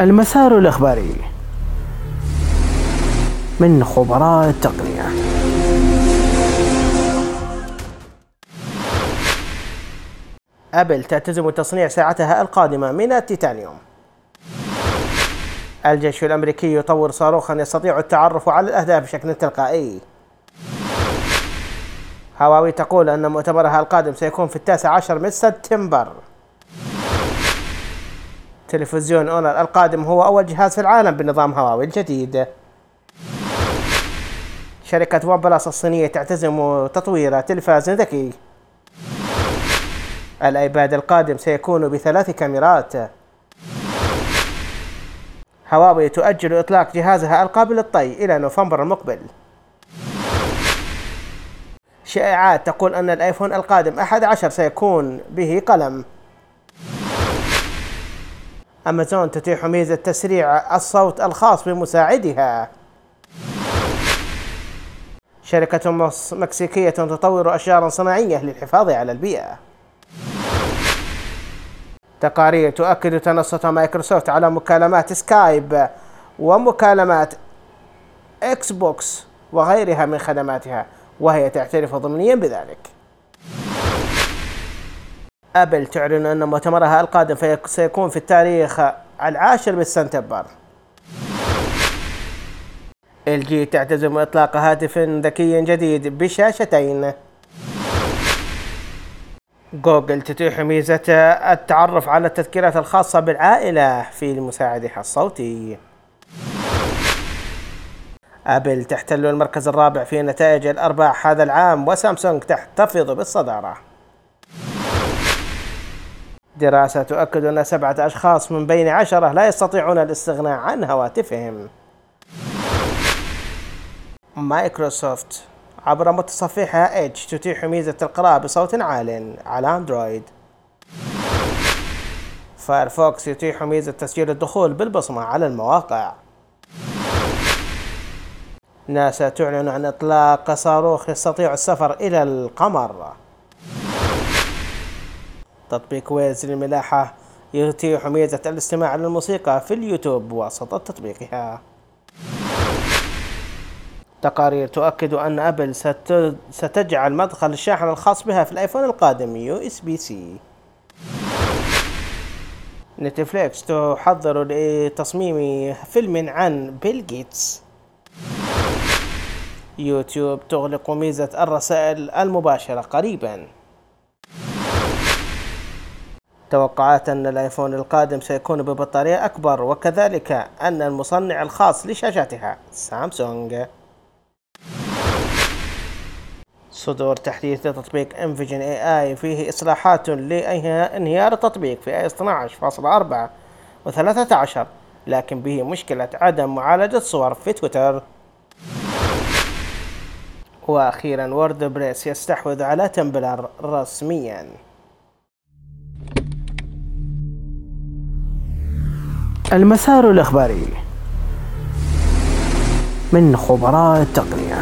المسار الإخباري من خبراء التقنية. أبل تعتزم تصنيع ساعتها القادمة من التيتانيوم. الجيش الأمريكي يطور صاروخا يستطيع التعرف على الأهداف بشكل تلقائي. هواوي تقول أن مؤتمرها القادم سيكون في التاسع عشر من سبتمبر. تلفزيون اونر القادم هو أول جهاز في العالم بنظام هواوي الجديد. شركة ون بلس الصينية تعتزم تطوير تلفاز ذكي. الأيباد القادم سيكون بثلاث كاميرات. هواوي تؤجل إطلاق جهازها القابل للطي إلى نوفمبر المقبل. شائعات تقول أن الآيفون القادم 11 سيكون به قلم. أمازون تتيح ميزة تسريع الصوت الخاص بمساعدها. شركة مكسيكية تطور أشجارا صناعية للحفاظ على البيئة. تقارير تؤكد تنصت مايكروسوفت على مكالمات سكايب ومكالمات إكس بوكس وغيرها من خدماتها وهي تعترف ضمنيا بذلك. أبل تعلن أن مؤتمرها القادم سيكون في التاريخ العاشر من سبتمبر. ال جي تعتزم إطلاق هاتف ذكي جديد بشاشتين. جوجل تتيح ميزة التعرف على التذكيرات الخاصة بالعائلة في مساعدها الصوتي. أبل تحتل المركز الرابع في نتائج الأرباح هذا العام وسامسونج تحتفظ بالصدارة. دراسة تؤكد أن سبعة أشخاص من بين عشرة لا يستطيعون الاستغناء عن هواتفهم. مايكروسوفت عبر متصفحها ايدج تتيح ميزة القراءة بصوت عال على أندرويد. فايرفوكس يتيح ميزة تسجيل الدخول بالبصمة على المواقع. ناسا تعلن عن إطلاق صاروخ يستطيع السفر إلى القمر. تطبيق ويز للملاحة يتيح ميزة الاستماع للموسيقى في اليوتيوب بواسطة تطبيقها. تقارير تؤكد أن أبل ستجعل مدخل الشاحن الخاص بها في الآيفون القادم USB-C. نتفليكس تحضر لتصميم فيلم عن بيل جيتس. يوتيوب تغلق ميزة الرسائل المباشرة قريباً. توقعات أن الآيفون القادم سيكون ببطارية أكبر وكذلك أن المصنع الخاص لشاشاتها سامسونج. صدور تحديث لتطبيق انفيجن اي اي فيه إصلاحات لانهيار التطبيق في اي 12.4 و13 لكن به مشكلة عدم معالجة صور في تويتر. وأخيرا WordPress يستحوذ على Tumblr رسميا. المسار الإخباري من خبراء التقنية.